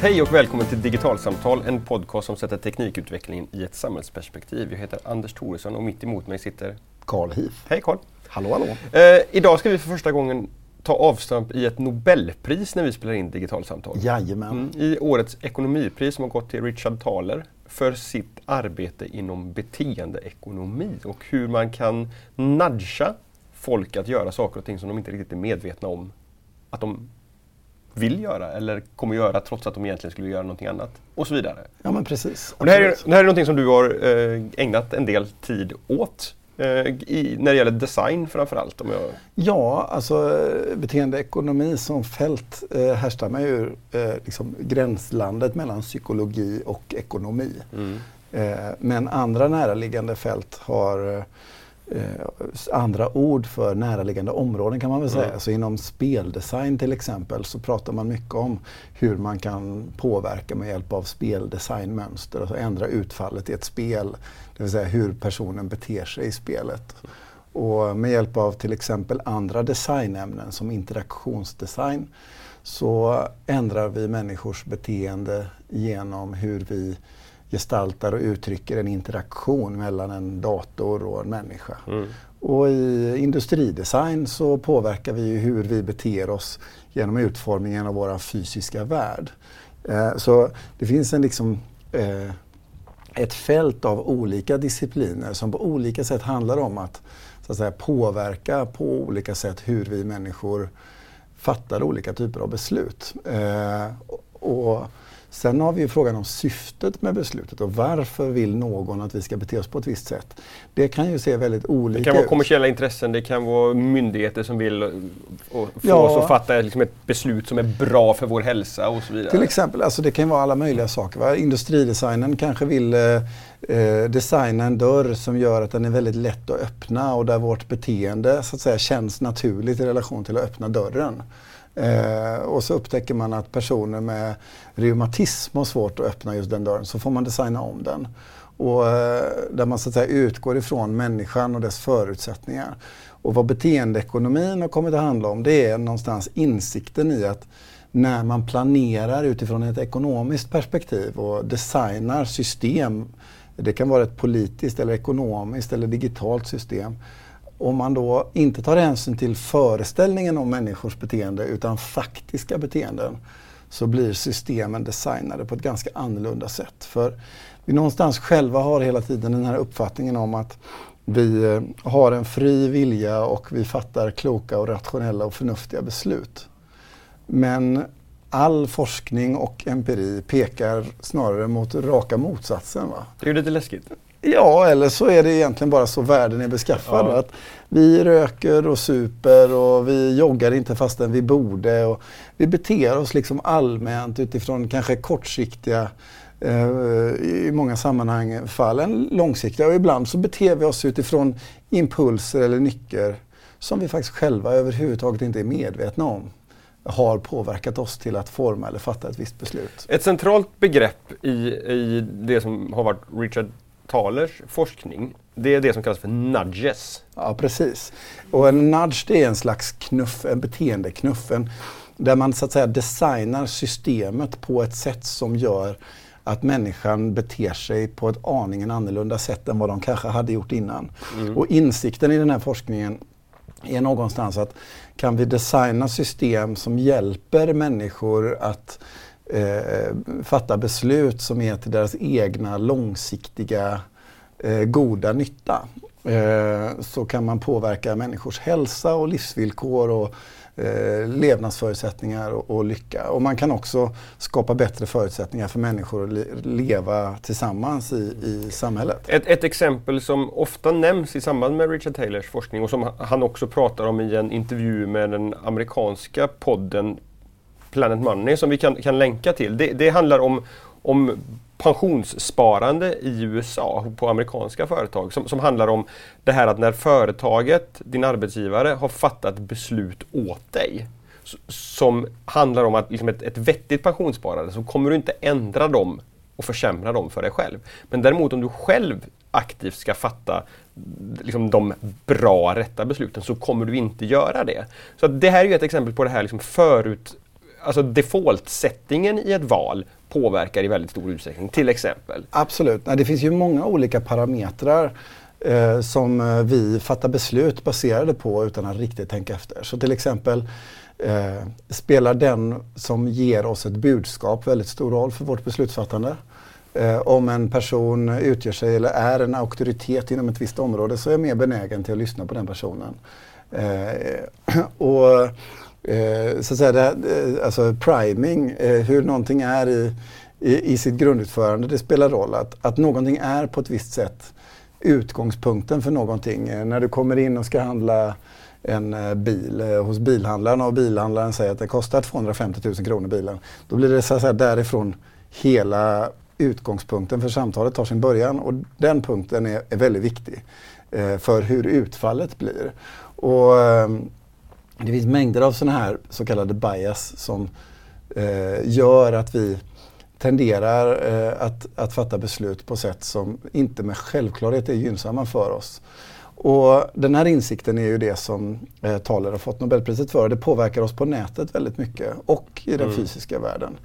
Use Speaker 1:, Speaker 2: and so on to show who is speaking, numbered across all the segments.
Speaker 1: Hej och välkommen till Digitalsamtal, en podcast som sätter teknikutvecklingen i ett samhällsperspektiv. Jag heter Anders Thoresson och mitt emot mig sitter
Speaker 2: Carl Heath.
Speaker 1: Hej Carl!
Speaker 2: Hallå hallå!
Speaker 1: Eh, idag ska vi för första gången ta avstamp i ett Nobelpris när vi spelar in Digitalsamtal.
Speaker 2: Jajamän.
Speaker 1: Mm, I årets ekonomipris som har gått till Richard Thaler för sitt arbete inom beteendeekonomi och hur man kan nudga folk att göra saker och ting som de inte riktigt är medvetna om att de vill göra eller kommer göra trots att de egentligen skulle göra någonting annat och så vidare.
Speaker 2: Ja men precis.
Speaker 1: Och det, här är, det här är någonting som du har eh, ägnat en del tid åt eh, i, när det gäller design framförallt. Om jag...
Speaker 2: Ja, alltså eh, beteendeekonomi som fält eh, härstammar ur eh, liksom, gränslandet mellan psykologi och ekonomi.
Speaker 1: Mm.
Speaker 2: Eh, men andra näraliggande fält har andra ord för näraliggande områden kan man väl säga. Mm. Så inom speldesign till exempel så pratar man mycket om hur man kan påverka med hjälp av speldesignmönster, alltså ändra utfallet i ett spel. Det vill säga hur personen beter sig i spelet. Och med hjälp av till exempel andra designämnen som interaktionsdesign så ändrar vi människors beteende genom hur vi gestaltar och uttrycker en interaktion mellan en dator och en människa. Mm. Och i industridesign så påverkar vi hur vi beter oss genom utformningen av vår fysiska värld. Eh, så det finns en liksom, eh, ett fält av olika discipliner som på olika sätt handlar om att, så att säga, påverka på olika sätt hur vi människor fattar olika typer av beslut. Eh, och Sen har vi ju frågan om syftet med beslutet och varför vill någon att vi ska bete oss på ett visst sätt. Det kan ju se väldigt olika ut.
Speaker 1: Det kan vara kommersiella intressen, det kan vara myndigheter som vill få ja. oss att fatta liksom ett beslut som är bra för vår hälsa och så vidare.
Speaker 2: Till exempel, alltså det kan vara alla möjliga saker. Va? Industridesignen kanske vill eh, eh, designa en dörr som gör att den är väldigt lätt att öppna och där vårt beteende så att säga känns naturligt i relation till att öppna dörren. Eh, och så upptäcker man att personer med reumatism har svårt att öppna just den dörren, så får man designa om den. Och, eh, där man så att säga utgår ifrån människan och dess förutsättningar. Och vad beteendeekonomin har kommit att handla om det är någonstans insikten i att när man planerar utifrån ett ekonomiskt perspektiv och designar system, det kan vara ett politiskt eller ekonomiskt eller digitalt system, om man då inte tar hänsyn till föreställningen om människors beteende utan faktiska beteenden så blir systemen designade på ett ganska annorlunda sätt. För vi någonstans själva har hela tiden den här uppfattningen om att vi eh, har en fri vilja och vi fattar kloka och rationella och förnuftiga beslut. Men all forskning och empiri pekar snarare mot raka motsatsen. Va?
Speaker 1: Det är ju lite läskigt.
Speaker 2: Ja, eller så är det egentligen bara så världen är beskaffad. Ja. Att vi röker och super och vi joggar inte fastän vi borde. Och vi beter oss liksom allmänt utifrån kanske kortsiktiga eh, i många sammanhang fallen långsiktiga och ibland så beter vi oss utifrån impulser eller nycker som vi faktiskt själva överhuvudtaget inte är medvetna om har påverkat oss till att forma eller fatta ett visst beslut.
Speaker 1: Ett centralt begrepp i, i det som har varit Richard Thalers forskning, det är det som kallas för nudges.
Speaker 2: Ja, precis. Och en nudge det är en slags knuff, en beteendeknuff. En, där man så att säga designar systemet på ett sätt som gör att människan beter sig på ett aningen annorlunda sätt än vad de kanske hade gjort innan. Mm. Och insikten i den här forskningen är någonstans att kan vi designa system som hjälper människor att eh, fatta beslut som är till deras egna långsiktiga eh, goda nytta eh, så kan man påverka människors hälsa och livsvillkor och eh, levnadsförutsättningar och, och, lycka. Och man kan också skapa bättre förutsättningar för människor att le leva tillsammans i, i samhället.
Speaker 1: Ett, ett, exempel som ofta nämns i samband med Richard Taylors forskning och som han också pratar om i en intervju med den amerikanska podden Planet Money som vi kan, kan länka till. Det, det handlar om, om pensionssparande i USA på amerikanska företag som, som handlar om det här att när företaget, din arbetsgivare, har fattat beslut åt dig som handlar om att liksom ett, ett vettigt pensionssparande så kommer du inte ändra dem och försämra dem för dig själv. Men däremot om du själv aktivt ska fatta liksom, de bra, rätta besluten så kommer du inte göra det. Så det här är ett exempel på det här liksom förut alltså default-settingen i ett val påverkar i väldigt stor utsträckning, till exempel?
Speaker 2: Absolut. Nej, det finns ju många olika parametrar eh, som eh, vi fattar beslut baserade på utan att riktigt tänka efter. Så till exempel eh, spelar den som ger oss ett budskap väldigt stor roll för vårt beslutsfattande. Eh, om en person utgör sig eller är en auktoritet inom ett visst område så är jag mer benägen till att lyssna på den personen. Eh, och eh, så att säga, det, eh, alltså priming, eh, hur någonting är i, i, i, sitt grundutförande, det spelar roll. Att, att någonting är på ett visst sätt utgångspunkten för någonting. Eh, när du kommer in och ska handla en eh, bil eh, hos bilhandlaren och bilhandlaren säger att det kostar 250 000 kronor bilen. Då blir det så att säga därifrån hela utgångspunkten för samtalet tar sin början och den punkten är, är väldigt viktig eh, för hur utfallet blir. Och, eh, det finns mängder av sådana här så kallade bias som eh, gör att vi tenderar eh, att, att fatta beslut på sätt som inte med självklarhet är gynnsamma för oss. Och den här insikten är ju det som eh, Thaler har fått Nobelpriset för. Det påverkar oss på nätet väldigt mycket och i den mm. fysiska världen.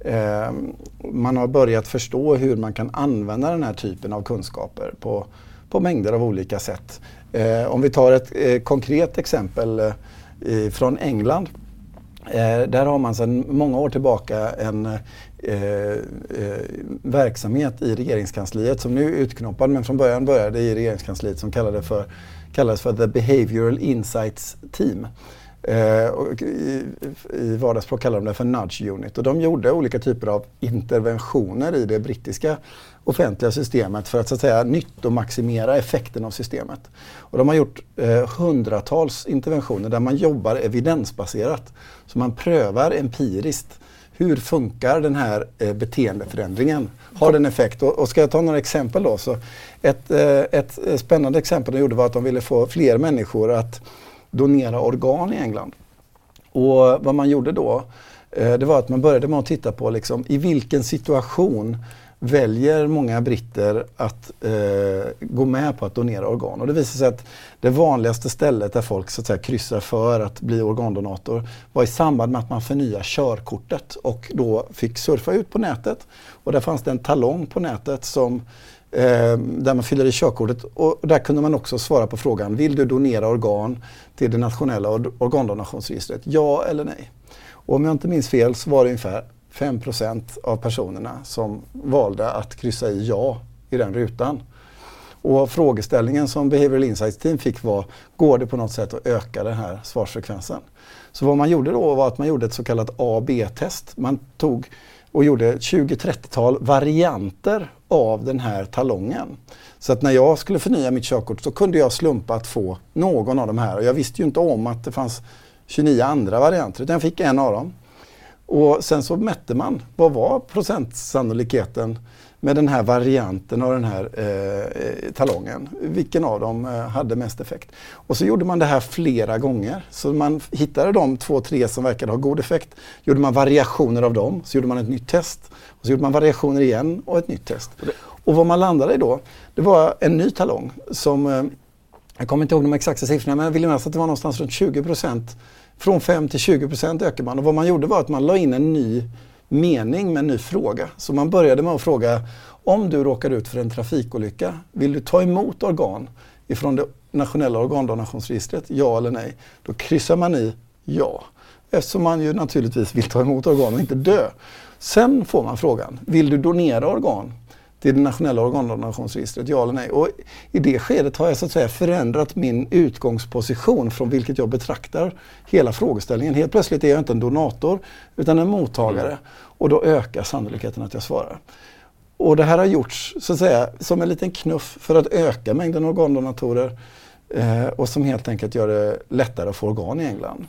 Speaker 2: Eh, man har börjat förstå hur man kan använda den här typen av kunskaper på, på mängder av olika sätt. Eh, om vi tar ett eh, konkret exempel eh, från England. Eh, där har man sedan många år tillbaka en eh, eh, verksamhet i regeringskansliet som nu är utknoppad men från början började i regeringskansliet som kallades för, kallades för The Behavioral Insights Team. Eh, och i, I vardagsspråk kallar de det för Nudge Unit. Och de gjorde olika typer av interventioner i det brittiska offentliga systemet för att så att säga nyttomaximera effekten av systemet. Och de har gjort eh, hundratals interventioner där man jobbar evidensbaserat. Så man prövar empiriskt hur funkar den här eh, beteendeförändringen? Har den effekt? Och, och, ska jag ta några exempel då? Så ett, eh, ett eh, spännande exempel de gjorde var att de ville få fler människor att donera organ i England. Och vad man gjorde då, eh, det var att man började med att titta på liksom, i vilken situation väljer många britter att eh, gå med på att donera organ. Och det visade sig att det vanligaste stället där folk så att säga, kryssar för att bli organdonator var i samband med att man förnyar körkortet och då fick surfa ut på nätet. Och där fanns det en talong på nätet som Ehm, där man fyller i körkortet. Och där kunde man också svara på frågan, vill du donera organ till det nationella organdonationsregistret? Ja eller nej? Och om jag inte minns fel så var det ungefär 5% av personerna som valde att kryssa i ja i den rutan. Och frågeställningen som Behavioral Insights Team fick var, går det på något sätt att öka den här svarsfrekvensen? Så vad man gjorde då var att man gjorde ett så kallat A-B-test. Man tog och gjorde 20-30-tal varianter av den här talongen. Så att när jag skulle förnya mitt körkort så kunde jag slumpa att få någon av de här. Och jag visste ju inte om att det fanns 29 andra varianter utan jag fick en av dem. Och sen så mätte man, vad var procentsannolikheten med den här varianten av den här eh, talongen. Vilken av dem eh, hade mest effekt? Och så gjorde man det här flera gånger. Så man hittade de två, tre som verkade ha god effekt. Gjorde man variationer av dem, så gjorde man ett nytt test. Och så gjorde man variationer igen och ett nytt test. Och vad man landade i då, det var en ny talong som, eh, jag kommer inte ihåg de exakta siffrorna, men jag vill minnas att det var någonstans runt 20 procent. Från 5 till 20 procent ökar man. Och vad man gjorde var att man la in en ny mening med en ny fråga. Så man började med att fråga om du råkar ut för en trafikolycka, vill du ta emot organ ifrån det nationella organdonationsregistret? Ja eller nej? Då kryssar man i ja. Eftersom man ju naturligtvis vill ta emot organ och inte dö. Sen får man frågan, vill du donera organ till det nationella organdonationsregistret, ja eller nej? Och I det skedet har jag så att säga förändrat min utgångsposition från vilket jag betraktar hela frågeställningen. Helt plötsligt är jag inte en donator utan en mottagare mm. och då ökar sannolikheten att jag svarar. Och det här har gjorts så att säga som en liten knuff för att öka mängden organdonatorer eh, och som helt enkelt gör det lättare att få organ i England.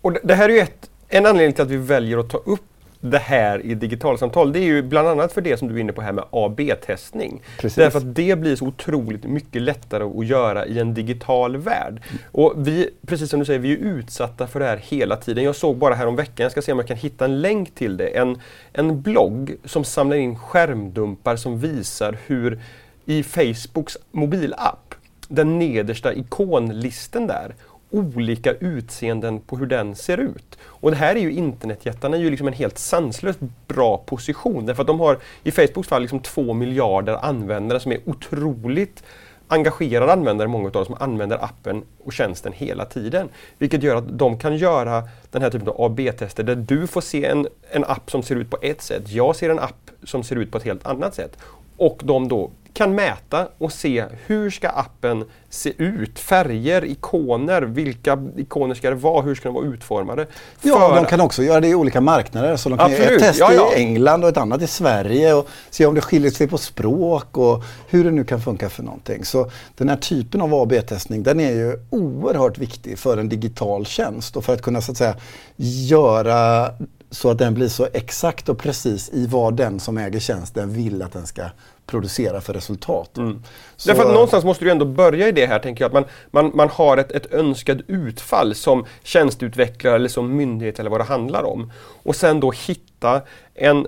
Speaker 1: Och det här är ju ett, en anledning till att vi väljer att ta upp det här i digitalsamtal, det är ju bland annat för det som du är inne på här med AB-testning. Därför att det blir så otroligt mycket lättare att göra i en digital värld. Och vi, precis som du säger, vi är utsatta för det här hela tiden. Jag såg bara här om veckan, jag ska se om jag kan hitta en länk till det, en, en blogg som samlar in skärmdumpar som visar hur i Facebooks mobilapp, den nedersta ikonlisten där, olika utseenden på hur den ser ut. Och det här är ju internetjättarna är ju liksom en helt sanslöst bra position därför att de har i Facebooks fall liksom två miljarder användare som är otroligt engagerade användare, många av dem som använder appen och tjänsten hela tiden. Vilket gör att de kan göra den här typen av AB-tester där du får se en, en app som ser ut på ett sätt, jag ser en app som ser ut på ett helt annat sätt. Och de då kan mäta och se hur ska appen se ut? Färger, ikoner, vilka ikoner ska det vara? Hur ska de vara utformade?
Speaker 2: Ja, de kan också göra det i olika marknader. Så de kan Absolut. göra ett test ja, ja. i England och ett annat i Sverige och se om det skiljer sig på språk och hur det nu kan funka för någonting. Så den här typen av AB-testning den är ju oerhört viktig för en digital tjänst och för att kunna så att säga göra så att den blir så exakt och precis i vad den som äger tjänsten vill att den ska producera för resultat. Mm.
Speaker 1: Så, Därför att någonstans måste du ändå börja i det här, tänker jag. Att man, man, man har ett, ett önskat utfall som tjänsteutvecklare eller som myndighet eller vad det handlar om. Och sen då hitta en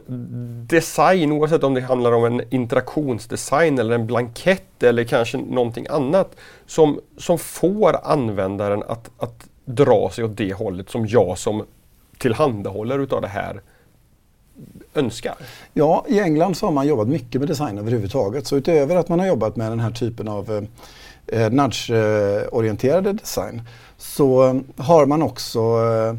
Speaker 1: design, oavsett om det handlar om en interaktionsdesign eller en blankett eller kanske någonting annat, som, som får användaren att, att dra sig åt det hållet som jag som tillhandahåller utav det här önskar?
Speaker 2: Ja, i England så har man jobbat mycket med design överhuvudtaget. Så utöver att man har jobbat med den här typen av eh, eh nudge-orienterade design så eh, har man också eh,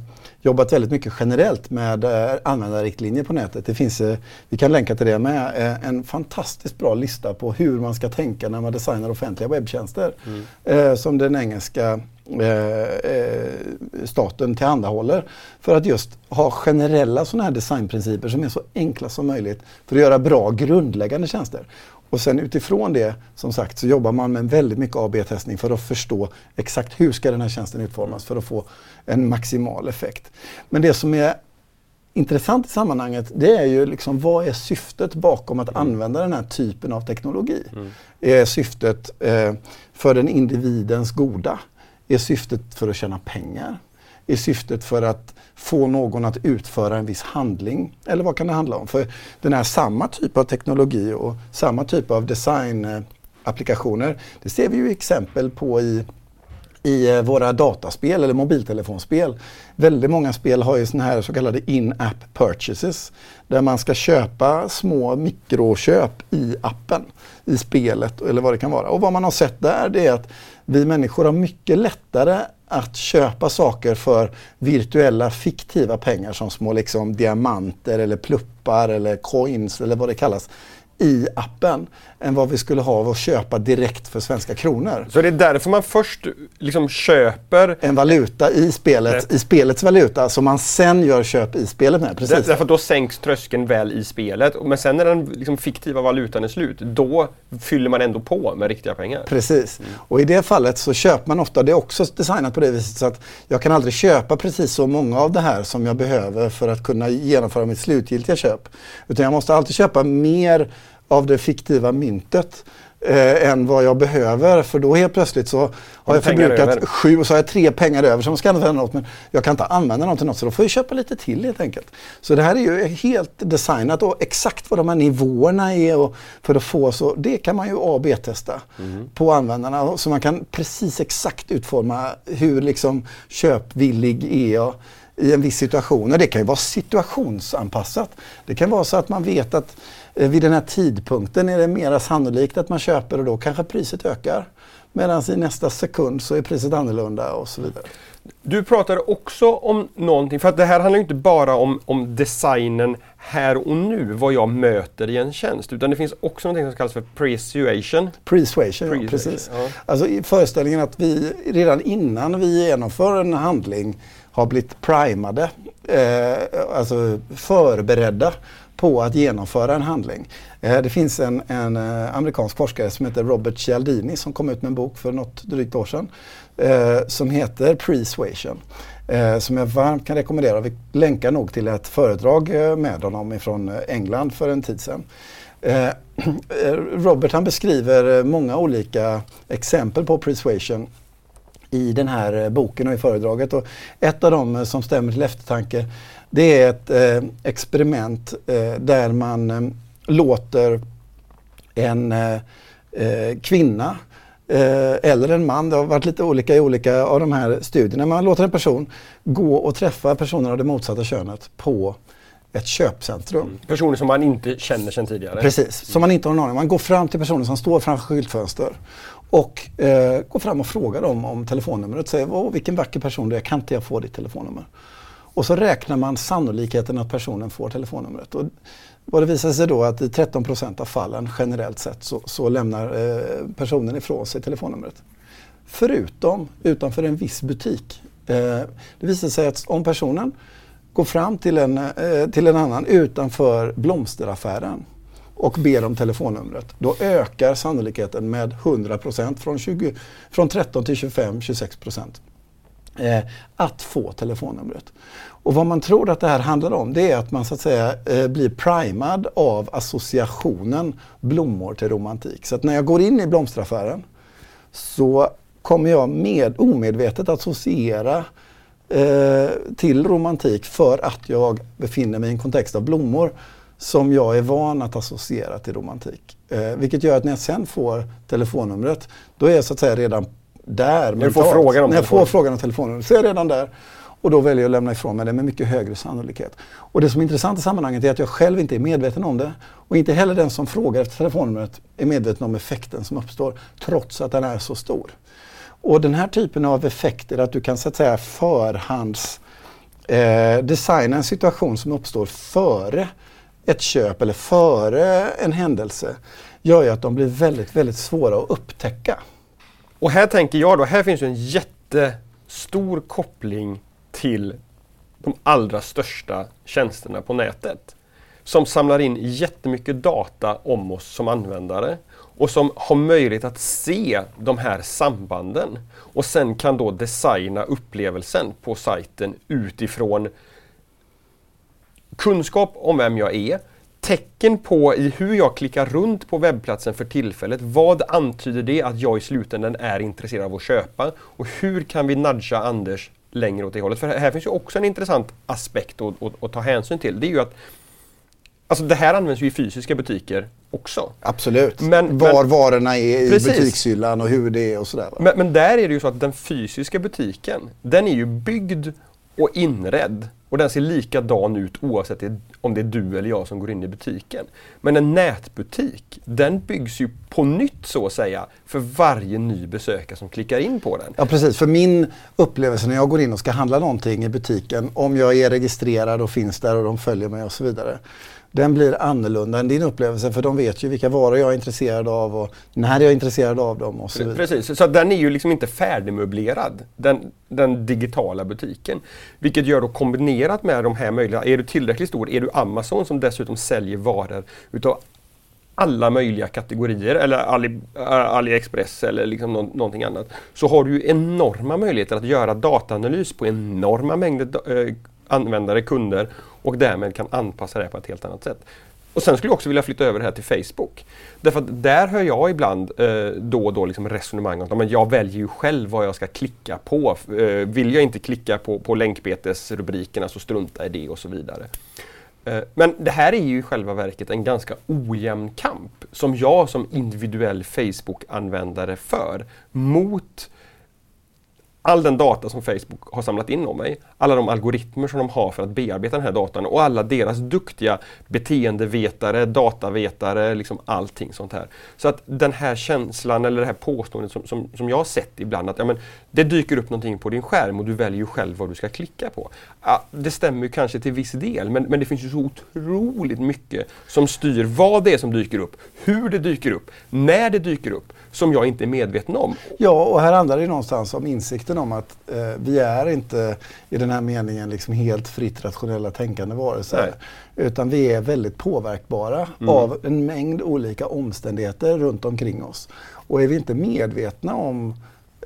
Speaker 2: jobbat väldigt mycket generellt med eh, användarriktlinjer på nätet. Det finns, eh, vi kan länka till det med, eh, en fantastiskt bra lista på hur man ska tänka när man designar offentliga webbtjänster. Mm. Som den engelska staten tillhandahåller. För att just ha generella sådana här designprinciper som är så enkla som möjligt för att göra bra grundläggande tjänster. Och sen utifrån det, som sagt, så jobbar man med väldigt mycket AB-testning för att förstå exakt hur ska den här tjänsten utformas för att få en maximal effekt. Men det som är intressant i sammanhanget det är ju liksom vad är syftet bakom att mm. använda den här typen av teknologi? Mm. Är syftet eh, för den individens goda? Är syftet för att tjäna pengar? Är syftet för att få någon att utföra en viss handling? Eller vad kan det handla om? För den här samma typ av teknologi och samma typ av designapplikationer, eh, det ser vi ju exempel på i i eh, våra dataspel eller mobiltelefonspel. Väldigt många spel har ju såna här så kallade in-app purchases. Där man ska köpa små mikroköp i appen, i spelet eller vad det kan vara. Och vad man har sett där det är att vi människor har mycket lättare att köpa saker för virtuella fiktiva pengar som små liksom diamanter eller pluppar eller coins eller vad det kallas i appen än vad vi skulle ha av att köpa direkt för svenska kronor.
Speaker 1: Så det är därför man först liksom köper
Speaker 2: en valuta i spelet, i spelets valuta som man sen gör köp i spelet med.
Speaker 1: Precis. Därför att då sänks tröskeln väl i spelet. Men sen när den liksom fiktiva valutan är slut, då fyller man ändå på med riktiga pengar.
Speaker 2: Precis. Mm. Och i det fallet så köper man ofta, det är också designat på det viset så att jag kan aldrig köpa precis så många av det här som jag behöver för att kunna genomföra mitt slutgiltiga köp. Utan jag måste alltid köpa mer av det fiktiva myntet eh, än vad jag behöver. För då helt plötsligt så har jag förbrukat sju och så har jag tre pengar över som ska använda något. Men jag kan inte använda dem till något så då får jag köpa lite till helt enkelt. Så det här är ju helt designat och exakt vad de här nivåerna är och för att få så. Det kan man ju A och B-testa mm. på användarna. Så man kan precis exakt utforma hur liksom köpvillig är jag i en viss situation. Och det kan ju vara situationsanpassat. Det kan vara så att man vet att Eh, vid den här tidpunkten är det mera sannolikt att man köper och då kanske priset ökar. Medan i nästa sekund så är priset annorlunda och så vidare.
Speaker 1: Du pratade också om någonting, för att det här handlar inte bara om, om designen här och nu, vad jag möter i en tjänst. Utan det finns också något som kallas för persuasion.
Speaker 2: Persuasion, ja, precis. Ja. Alltså föreställningen att vi redan innan vi genomför en handling har blivit primade, eh, alltså förberedda på att genomföra en handling. Eh, det finns en, en eh, amerikansk forskare som heter Robert Cialdini som kom ut med en bok för något drygt år sedan eh, som heter Persuasion. Eh, som jag varmt kan rekommendera. Vi länkar nog till ett föredrag eh, med honom från England för en tid sedan. Robert han beskriver många olika exempel på persuasion i den här boken och i föredraget. Och ett av dem som stämmer till eftertanke det är ett eh, experiment eh, där man eh, låter en eh, eh, kvinna eh, eller en man, det har varit lite olika i olika av de här studierna. Man låter en person gå och träffa personer av det motsatta könet på ett köpcentrum. Mm.
Speaker 1: Personer som man inte känner sedan tidigare?
Speaker 2: Precis, som man inte har en aning om. Man går fram till personer som står framför skyltfönster och eh, går fram och frågar dem om telefonnumret. Säger åh vilken vacker person du är, kan inte jag få ditt telefonnummer? Och så räknar man sannolikheten att personen får telefonnumret. Och vad det visar sig då att i 13 procent av fallen generellt sett så, så lämnar eh, personen ifrån sig telefonnumret. Förutom utanför en viss butik. Eh, det visar sig att om personen går fram till en, eh, till en annan utanför blomsteraffären och ber om telefonnumret, då ökar sannolikheten med 100 procent från, från 13 till 25-26 procent eh, att få telefonnumret. Och vad man tror att det här handlar om det är att man så att säga eh, blir primad av associationen blommor till romantik. Så att när jag går in i blomsteraffären så kommer jag med omedvetet associera eh, till romantik för att jag befinner mig i en kontext av blommor som jag är van att associera till romantik. Eh, vilket gör att när jag sen får telefonnumret, då är jag så att säga redan där.
Speaker 1: När du får frågan om
Speaker 2: När jag får frågan om telefonnumret så är jag redan där. Och då väljer jag att lämna ifrån mig det med mycket högre sannolikhet. Och det som är intressant i sammanhanget är att jag själv inte är medveten om det. Och inte heller den som frågar efter telefonnumret är medveten om effekten som uppstår, trots att den är så stor. Och den här typen av effekter, att du kan så att säga förhands eh, designa en situation som uppstår före ett köp eller före en händelse, gör ju att de blir väldigt, väldigt svåra att upptäcka.
Speaker 1: Och här tänker jag då, här finns ju en jättestor koppling till de allra största tjänsterna på nätet. Som samlar in jättemycket data om oss som användare och som har möjlighet att se de här sambanden och sen kan då designa upplevelsen på sajten utifrån kunskap om vem jag är, tecken på i hur jag klickar runt på webbplatsen för tillfället. Vad antyder det att jag i slutändan är intresserad av att köpa? Och hur kan vi nudga Anders längre åt det hållet? För här finns ju också en intressant aspekt att, att, att ta hänsyn till. Det är ju att Alltså det här används ju i fysiska butiker också.
Speaker 2: Absolut. Men, Var men, varorna är i precis. butikshyllan och hur det är och sådär.
Speaker 1: Men, men, där är det ju så att den fysiska butiken, den är ju byggd och inredd och den ser likadan ut oavsett om det är du eller jag som går in i butiken. Men en nätbutik, den byggs ju på nytt så att säga för varje ny besökare som klickar in på den.
Speaker 2: Ja precis, för min upplevelse när jag går in och ska handla någonting i butiken, om jag är registrerad och finns där och de följer mig och så vidare den blir annorlunda än din upplevelse för de vet ju vilka varor jag är intresserad av och när jag är intresserad av dem och så vidare.
Speaker 1: Precis, så den är ju liksom inte färdigmöblerad, den, den digitala butiken. Vilket gör då kombinerat med de här möjligheterna, är du tillräckligt stor, är du Amazon som dessutom säljer varor utav alla möjliga kategorier eller Ali, AliExpress eller liksom nå någonting annat. Så har du ju enorma möjligheter att göra dataanalys på enorma mängder äh, användare, kunder och därmed kan anpassa det på ett helt annat sätt. Och sen skulle jag också vilja flytta över det här till Facebook. Därför att där hör jag ibland eh, då och då liksom resonemang om att jag väljer ju själv vad jag ska klicka på. Eh, vill jag inte klicka på, på länkbetesrubrikerna så strunta i det och så vidare. Eh, men det här är ju i själva verket en ganska ojämn kamp som jag som individuell Facebook-användare för mot all den data som Facebook har samlat in om mig, alla de algoritmer som de har för att bearbeta den här datan och alla deras duktiga beteendevetare, datavetare, liksom allting sånt här. Så att den här känslan eller det här påståendet som, som, som jag har sett ibland att ja, men, det dyker upp någonting på din skärm och du väljer själv vad du ska klicka på. Ja, det stämmer ju kanske till viss del men, men det finns ju så otroligt mycket som styr vad det är som dyker upp, hur det dyker upp, när det dyker upp som jag inte är medveten om.
Speaker 2: Ja, och här handlar det någonstans om insikten om att eh, vi är inte i den här meningen liksom helt fritt rationella tänkande varelser. Utan vi är väldigt påverkbara mm. av en mängd olika omständigheter runt omkring oss. Och är vi inte medvetna om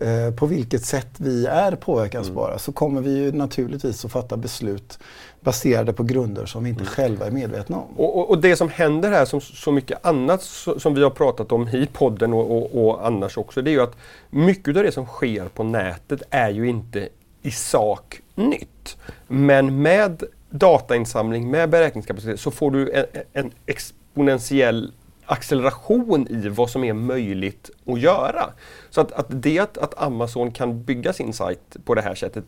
Speaker 2: eh, på vilket sätt vi är påverkansbara mm. så kommer vi ju naturligtvis att fatta beslut baserade på grunder som vi inte mm. själva är medvetna om.
Speaker 1: Och, och, och, det som händer här, som så mycket annat så, som vi har pratat om i podden och, och, annars också, det är ju att mycket av det som sker på nätet är ju inte i sak nytt. Men med datainsamling, med beräkningskapacitet, så får du en, en exponentiell acceleration i vad som är möjligt att göra. Så att, att det att, att Amazon kan bygga sin sajt på det här sättet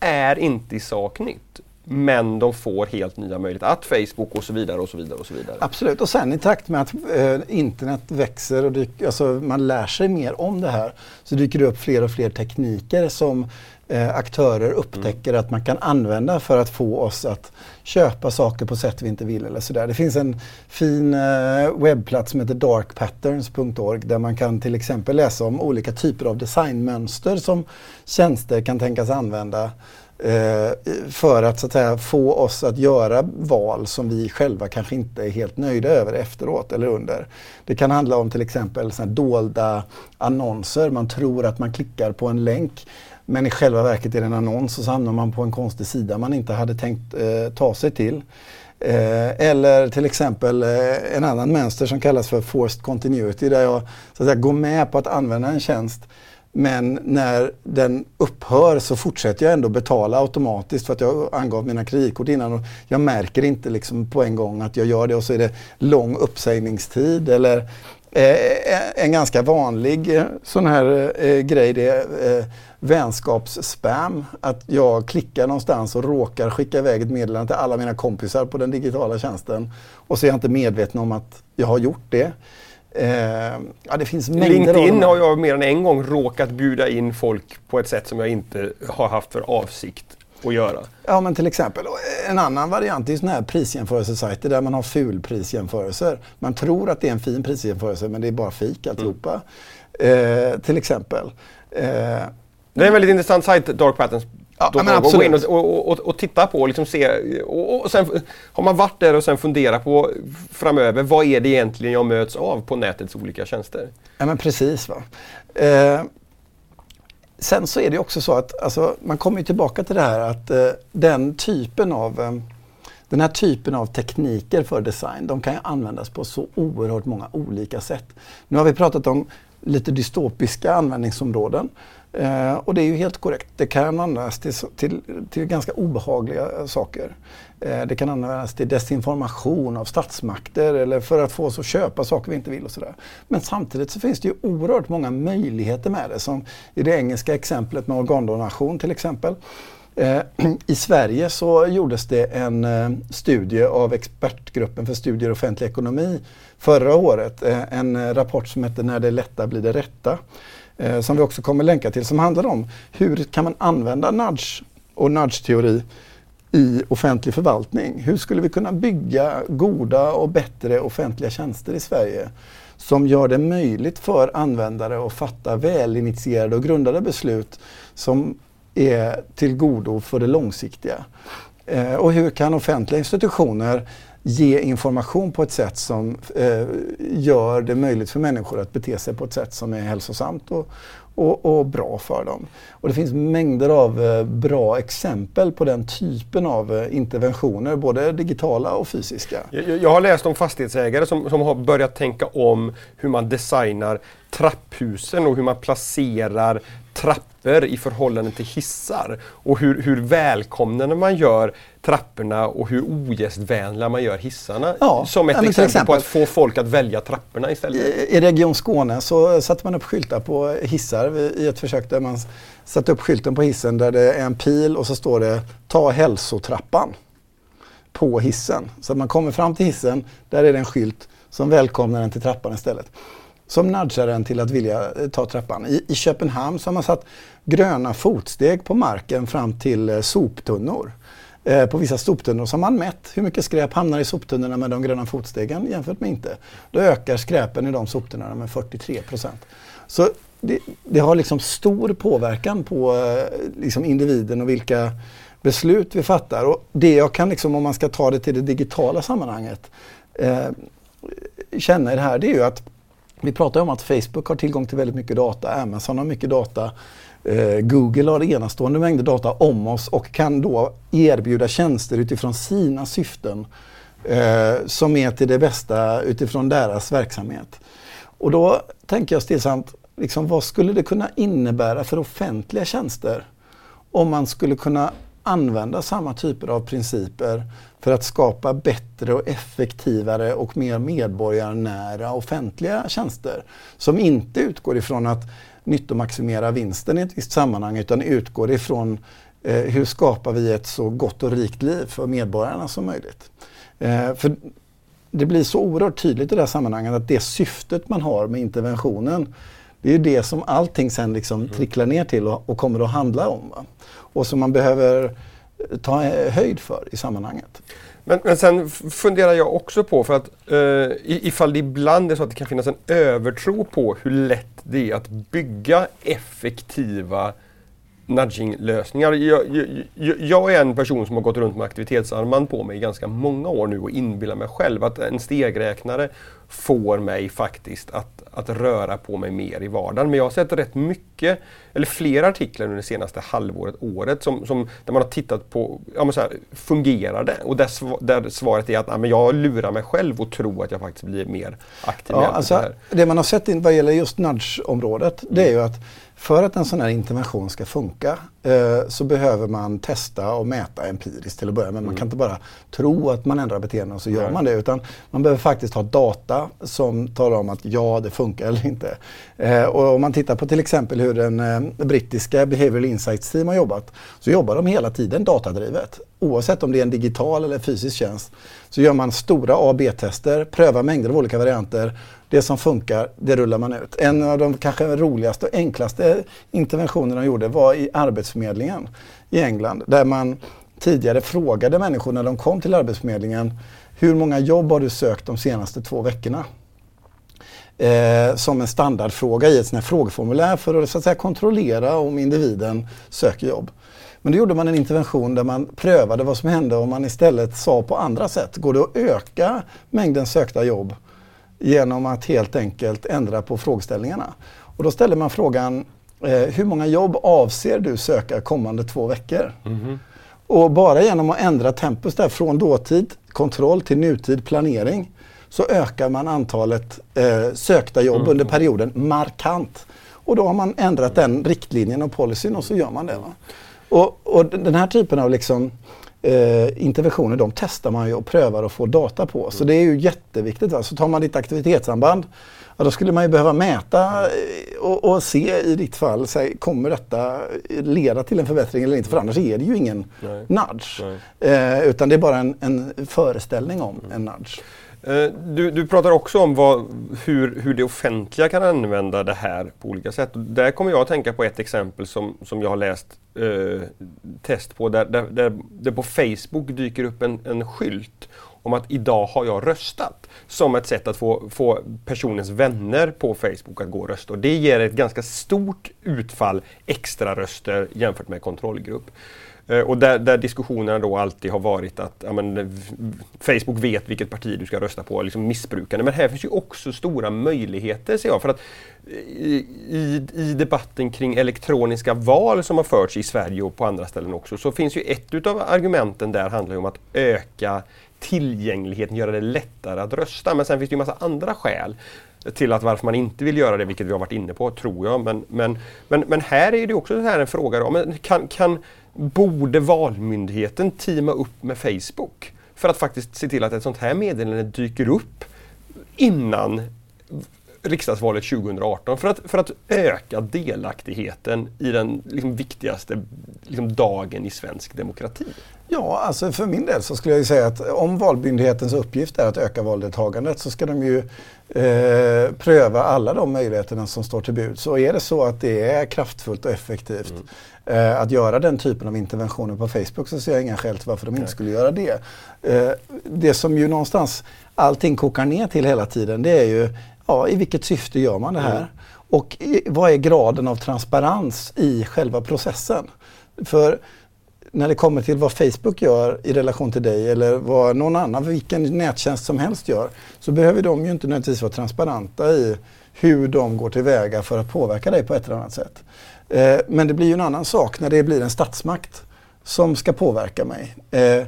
Speaker 1: är inte i sak nytt. Men de får helt nya möjligheter. Att Facebook och så vidare och så vidare. och så vidare.
Speaker 2: Absolut. Och sen i takt med att eh, internet växer och dyker, alltså man lär sig mer om det här så dyker det upp fler och fler tekniker som eh, aktörer upptäcker mm. att man kan använda för att få oss att köpa saker på sätt vi inte vill eller sådär. Det finns en fin eh, webbplats som heter darkpatterns.org där man kan till exempel läsa om olika typer av designmönster som tjänster kan tänkas använda Eh, för att, så att säga, få oss att göra val som vi själva kanske inte är helt nöjda över efteråt eller under. Det kan handla om till exempel såna dolda annonser. Man tror att man klickar på en länk men i själva verket är det en annons och så hamnar man på en konstig sida man inte hade tänkt eh, ta sig till. Eh, eller till exempel eh, en annan mönster som kallas för forced continuity där jag så att säga, går med på att använda en tjänst men när den upphör så fortsätter jag ändå betala automatiskt för att jag angav mina kreditkort innan. Och jag märker inte liksom på en gång att jag gör det och så är det lång uppsägningstid. Eller eh, en ganska vanlig eh, sån här eh, grej det är eh, vänskapsspam. Att jag klickar någonstans och råkar skicka iväg ett meddelande till alla mina kompisar på den digitala tjänsten. Och så är jag inte medveten om att jag har gjort det.
Speaker 1: Eh, ja, det finns LinkedIn har jag mer än en gång råkat bjuda in folk på ett sätt som jag inte har haft för avsikt att göra.
Speaker 2: Ja, men till exempel. En annan variant är sådana här prisjämförelsesajter där man har fulprisjämförelser. Man tror att det är en fin prisjämförelse men det är bara fik alltihopa. Mm. Eh, till exempel. Eh,
Speaker 1: det är en väldigt intressant sajt, Dark Patterns. Ja, då men gå in och, och, och, och, titta på och liksom se. Och, sen har man varit där och sen fundera på framöver, vad är det egentligen jag möts av på nätets olika tjänster?
Speaker 2: Ja men precis. Va? Eh, sen så är det också så att alltså, man kommer tillbaka till det här att eh, den typen av eh, den här typen av tekniker för design, de kan ju användas på så oerhört många olika sätt. Nu har vi pratat om lite dystopiska användningsområden. Eh, och det är ju helt korrekt. Det kan användas till, till, till ganska obehagliga saker. Eh, det kan användas till desinformation av statsmakter eller för att få oss att köpa saker vi inte vill och sådär. Men samtidigt så finns det ju oerhört många möjligheter med det. Som i det engelska exemplet med organdonation till exempel. Eh, I Sverige så gjordes det en eh, studie av expertgruppen för studier i offentlig ekonomi förra året. Eh, en eh, rapport som hette När det lätta blir det rätta eh, som vi också kommer länka till, som handlar om hur kan man använda nudge och nudge-teori i offentlig förvaltning. Hur skulle vi kunna bygga goda och bättre offentliga tjänster i Sverige som gör det möjligt för användare att fatta välinitierade och grundade beslut som är till godo för det långsiktiga. Eh, och hur kan offentliga institutioner ge information på ett sätt som eh, gör det möjligt för människor att bete sig på ett sätt som är hälsosamt och, och, och bra för dem. Och det finns mängder av eh, bra exempel på den typen av eh, interventioner, både digitala och fysiska.
Speaker 1: Jag, jag, har läst om fastighetsägare som, som har börjat tänka om hur man designar trapphusen och hur man placerar trappor i förhållande till hissar. Och hur, hur välkomnande man gör trapporna och hur ogästvänliga man gör hissarna. Ja, som ett exempel, exempel, på att få folk att välja trapporna istället.
Speaker 2: I, I Region Skåne så satte man upp skyltar på hissar i ett försök där man satte upp skylten på hissen där det är en pil och så står det Ta hälsotrappan på hissen. Så att man kommer fram till hissen, där är det en skylt som välkomnar en till trappan istället som nudgar en till att vilja eh, ta trappan. I, I Köpenhamn så har man satt gröna fotsteg på marken fram till eh, soptunnor. Eh, på vissa soptunnor så har man mätt hur mycket skräp hamnar i soptunnorna med de gröna fotstegen jämfört med inte. Då ökar skräpen i de soptunnorna med 43 procent. Så det, det, har liksom stor påverkan på eh, liksom individen och vilka beslut vi fattar. Och det jag kan, liksom, om man ska ta det till det digitala sammanhanget, eh, känna i det här, det är ju att vi pratar om att Facebook har tillgång till väldigt mycket data, Amazon har mycket data, eh, Google har enastående mängder data om oss och kan då erbjuda tjänster utifrån sina syften eh, som är till det bästa utifrån deras verksamhet. Och då tänker jag stillsamt, liksom, vad skulle det kunna innebära för offentliga tjänster om man skulle kunna använda samma typer av principer för att skapa bättre och effektivare och mer medborgarnära offentliga tjänster som inte utgår ifrån att nyttomaximera vinsten i ett visst sammanhang utan utgår ifrån eh, hur skapar vi ett så gott och rikt liv för medborgarna som möjligt. Eh, för det blir så oerhört tydligt i det här sammanhanget att det syftet man har med interventionen det är det som allting sen liksom mm. tricklar ner till och, och kommer att handla om. Va? Och som man behöver ta eh, höjd för i sammanhanget.
Speaker 1: Men, men sen funderar jag också på, för att eh, ifall det ibland är så att det kan finnas en övertro på hur lätt det är att bygga effektiva nudging-lösningar. Jag, jag, jag, är en person som har gått runt med aktivitetsarmband på mig i ganska många år nu och inbillar mig själv att en stegräknare får mig faktiskt att, att röra på mig mer i vardagen. Men jag har sett rätt mycket, eller flera artiklar under det senaste halvåret, året, som, som där man har tittat på, ja så här, fungerar det? Och där, där svaret är att ja, men jag lurar mig själv och tror att jag faktiskt blir mer aktiv.
Speaker 2: Ja, alltså, det, det man har sett vad gäller just nudge-området, det är ju att för att en sån här intervention ska funka eh, så behöver man testa och mäta empiriskt till att börja med. Man mm. kan inte bara tro att man ändrar beteende och så gör Nej. man det. Utan man behöver faktiskt ha data som talar om att ja, det funkar eller inte. Eh, och om man tittar på till exempel hur den eh, brittiska Behavioral Insights Team har jobbat så jobbar de hela tiden datadrivet. Oavsett om det är en digital eller fysisk tjänst så gör man stora A B-tester, prövar mängder av olika varianter det som funkar, det rullar man ut. En av de kanske roligaste och enklaste interventionerna de gjorde var i Arbetsförmedlingen i England. Där man tidigare frågade människor när de kom till Arbetsförmedlingen hur många jobb har du sökt de senaste två veckorna? Eh, som en standardfråga i ett sånt här frågeformulär för att, så att säga, kontrollera om individen söker jobb. Men då gjorde man en intervention där man prövade vad som hände om man istället sa på andra sätt. Går det att öka mängden sökta jobb genom att helt enkelt ändra på frågeställningarna. Och då ställer man frågan, eh, hur många jobb avser du söka kommande två veckor? Mm. Och bara genom att ändra tempus där från dåtid, kontroll till nutid, planering, så ökar man antalet eh, sökta jobb mm. under perioden markant. Och då har man ändrat den riktlinjen och policyn och så gör man det. Och, och, den här typen av liksom, eh, interventioner de testar man ju och prövar och får data på. Så det är ju jätteviktigt. Va? Så tar man ditt aktivitetssamband Ja, då skulle man ju behöva mäta eh, och, och se i ditt fall, säg, kommer detta leda till en förbättring eller inte? För annars är det ju ingen Nej. nudge. Nej. Eh, utan det är bara en, en föreställning om mm. en nudge.
Speaker 1: Eh, du, du pratar också om vad, hur, hur det offentliga kan använda det här på olika sätt. Där kommer jag att tänka på ett exempel som, som jag har läst eh, test på där, där, där det på Facebook dyker upp en, en skylt om att idag har jag röstat. Som ett sätt att få, få personens vänner på Facebook att gå och rösta. Och det ger ett ganska stort utfall extra röster jämfört med kontrollgrupp. Eh, och där, där, diskussionerna då alltid har varit att ja, men, eh, Facebook vet vilket parti du ska rösta på, liksom missbrukande. Men här finns ju också stora möjligheter ser jag. För att eh, i, i, debatten kring elektroniska val som har förts i Sverige och på andra ställen också, så finns ju ett utav argumenten där handlar om att öka tillgängligheten, göra det lättare att rösta. Men sen finns det ju massa andra skäl till att varför man inte vill göra det, vilket vi har varit inne på, tror jag. Men, men, men, men här är det också så här en fråga då, kan, kan borde Valmyndigheten teama upp med Facebook för att faktiskt se till att ett sånt här meddelande dyker upp innan riksdagsvalet 2018 för att, för att öka delaktigheten i den liksom, viktigaste liksom, dagen i svensk demokrati?
Speaker 2: Ja, alltså för min del så skulle jag säga att om Valmyndighetens uppgift är att öka valdeltagandet så ska de ju eh, pröva alla de möjligheterna som står till bud. Så är det så att det är kraftfullt och effektivt mm. eh, att göra den typen av interventioner på Facebook så ser jag inga skäl till varför de inte Nej. skulle göra det. Eh, det som ju någonstans allting kokar ner till hela tiden det är ju ja, i vilket syfte gör man det här? Mm. Och i, vad är graden av transparens i själva processen? För när det kommer till vad Facebook gör i relation till dig eller vad någon annan, vilken nättjänst som helst gör, så behöver de ju inte nödvändigtvis vara transparenta i hur de går tillväga för att påverka dig på ett eller annat sätt. Eh, men det blir ju en annan sak när det blir en statsmakt som ska påverka mig. Eh,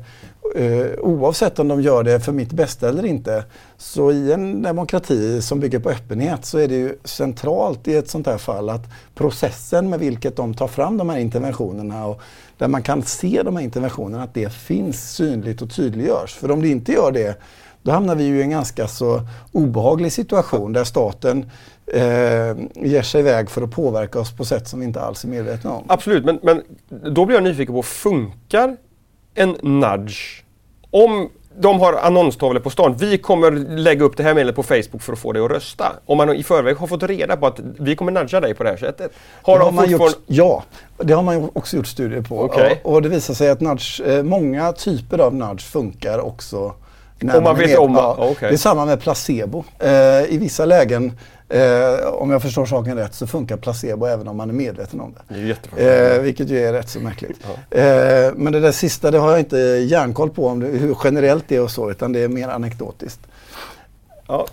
Speaker 2: eh, oavsett om de gör det för mitt bästa eller inte. Så i en demokrati som bygger på öppenhet så är det ju centralt i ett sånt här fall att processen med vilket de tar fram de här interventionerna och där man kan se de här interventionerna, att det finns synligt och tydliggörs. För om det inte gör det, då hamnar vi ju i en ganska så obehaglig situation där staten eh, ger sig iväg för att påverka oss på sätt som vi inte alls är medvetna om.
Speaker 1: Absolut, men, men då blir jag nyfiken på, funkar en nudge om de har annonstavlor på stan. Vi kommer lägga upp det här meddelandet på Facebook för att få dig att rösta. Om man i förväg har fått reda på att vi kommer nudga dig på det här sättet.
Speaker 2: Har, det har man gjort, ja, det har man också gjort studier på. Okay. Och, och, det visar sig att nudge, eh, många typer av nudge funkar också
Speaker 1: om man vet om
Speaker 2: ja, okay. Det är samma med placebo. Eh, I vissa lägen Eh, om jag förstår saken rätt så funkar placebo även om man är medveten om det.
Speaker 1: det
Speaker 2: eh, vilket ju är rätt så märkligt. Ja. Eh, men det där sista det har jag inte järnkoll på om det, hur generellt det är och så utan det är mer anekdotiskt.
Speaker 1: Ja.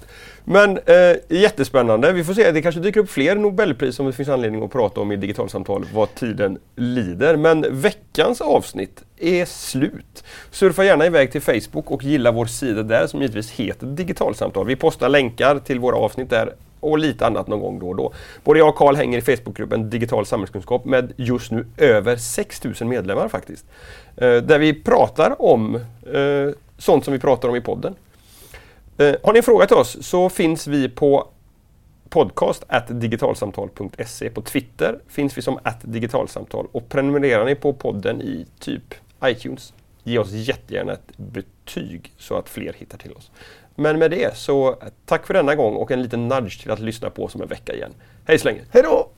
Speaker 1: Men eh, jättespännande. Vi får se, det kanske dyker upp fler Nobelpris som det finns anledning att prata om i digitalsamtal vad tiden lider. Men veckans avsnitt är slut. Surfa gärna iväg till Facebook och gilla vår sida där som givetvis heter Digitalsamtal. Vi postar länkar till våra avsnitt där och lite annat någon gång då och då. Både jag och Karl hänger i Facebookgruppen Digital samhällskunskap med just nu över 6000 medlemmar faktiskt. Eh, där vi pratar om eh, sånt som vi pratar om i podden. Eh, har ni en fråga till oss så finns vi på podcast digitalsamtal.se. På Twitter finns vi som digitalsamtal och prenumererar ni på podden i typ iTunes, ge oss jättegärna ett betyg så att fler hittar till oss. Men med det så tack för denna gång och en liten nudge till att lyssna på oss om en vecka igen. Hej så länge!
Speaker 2: Hej då!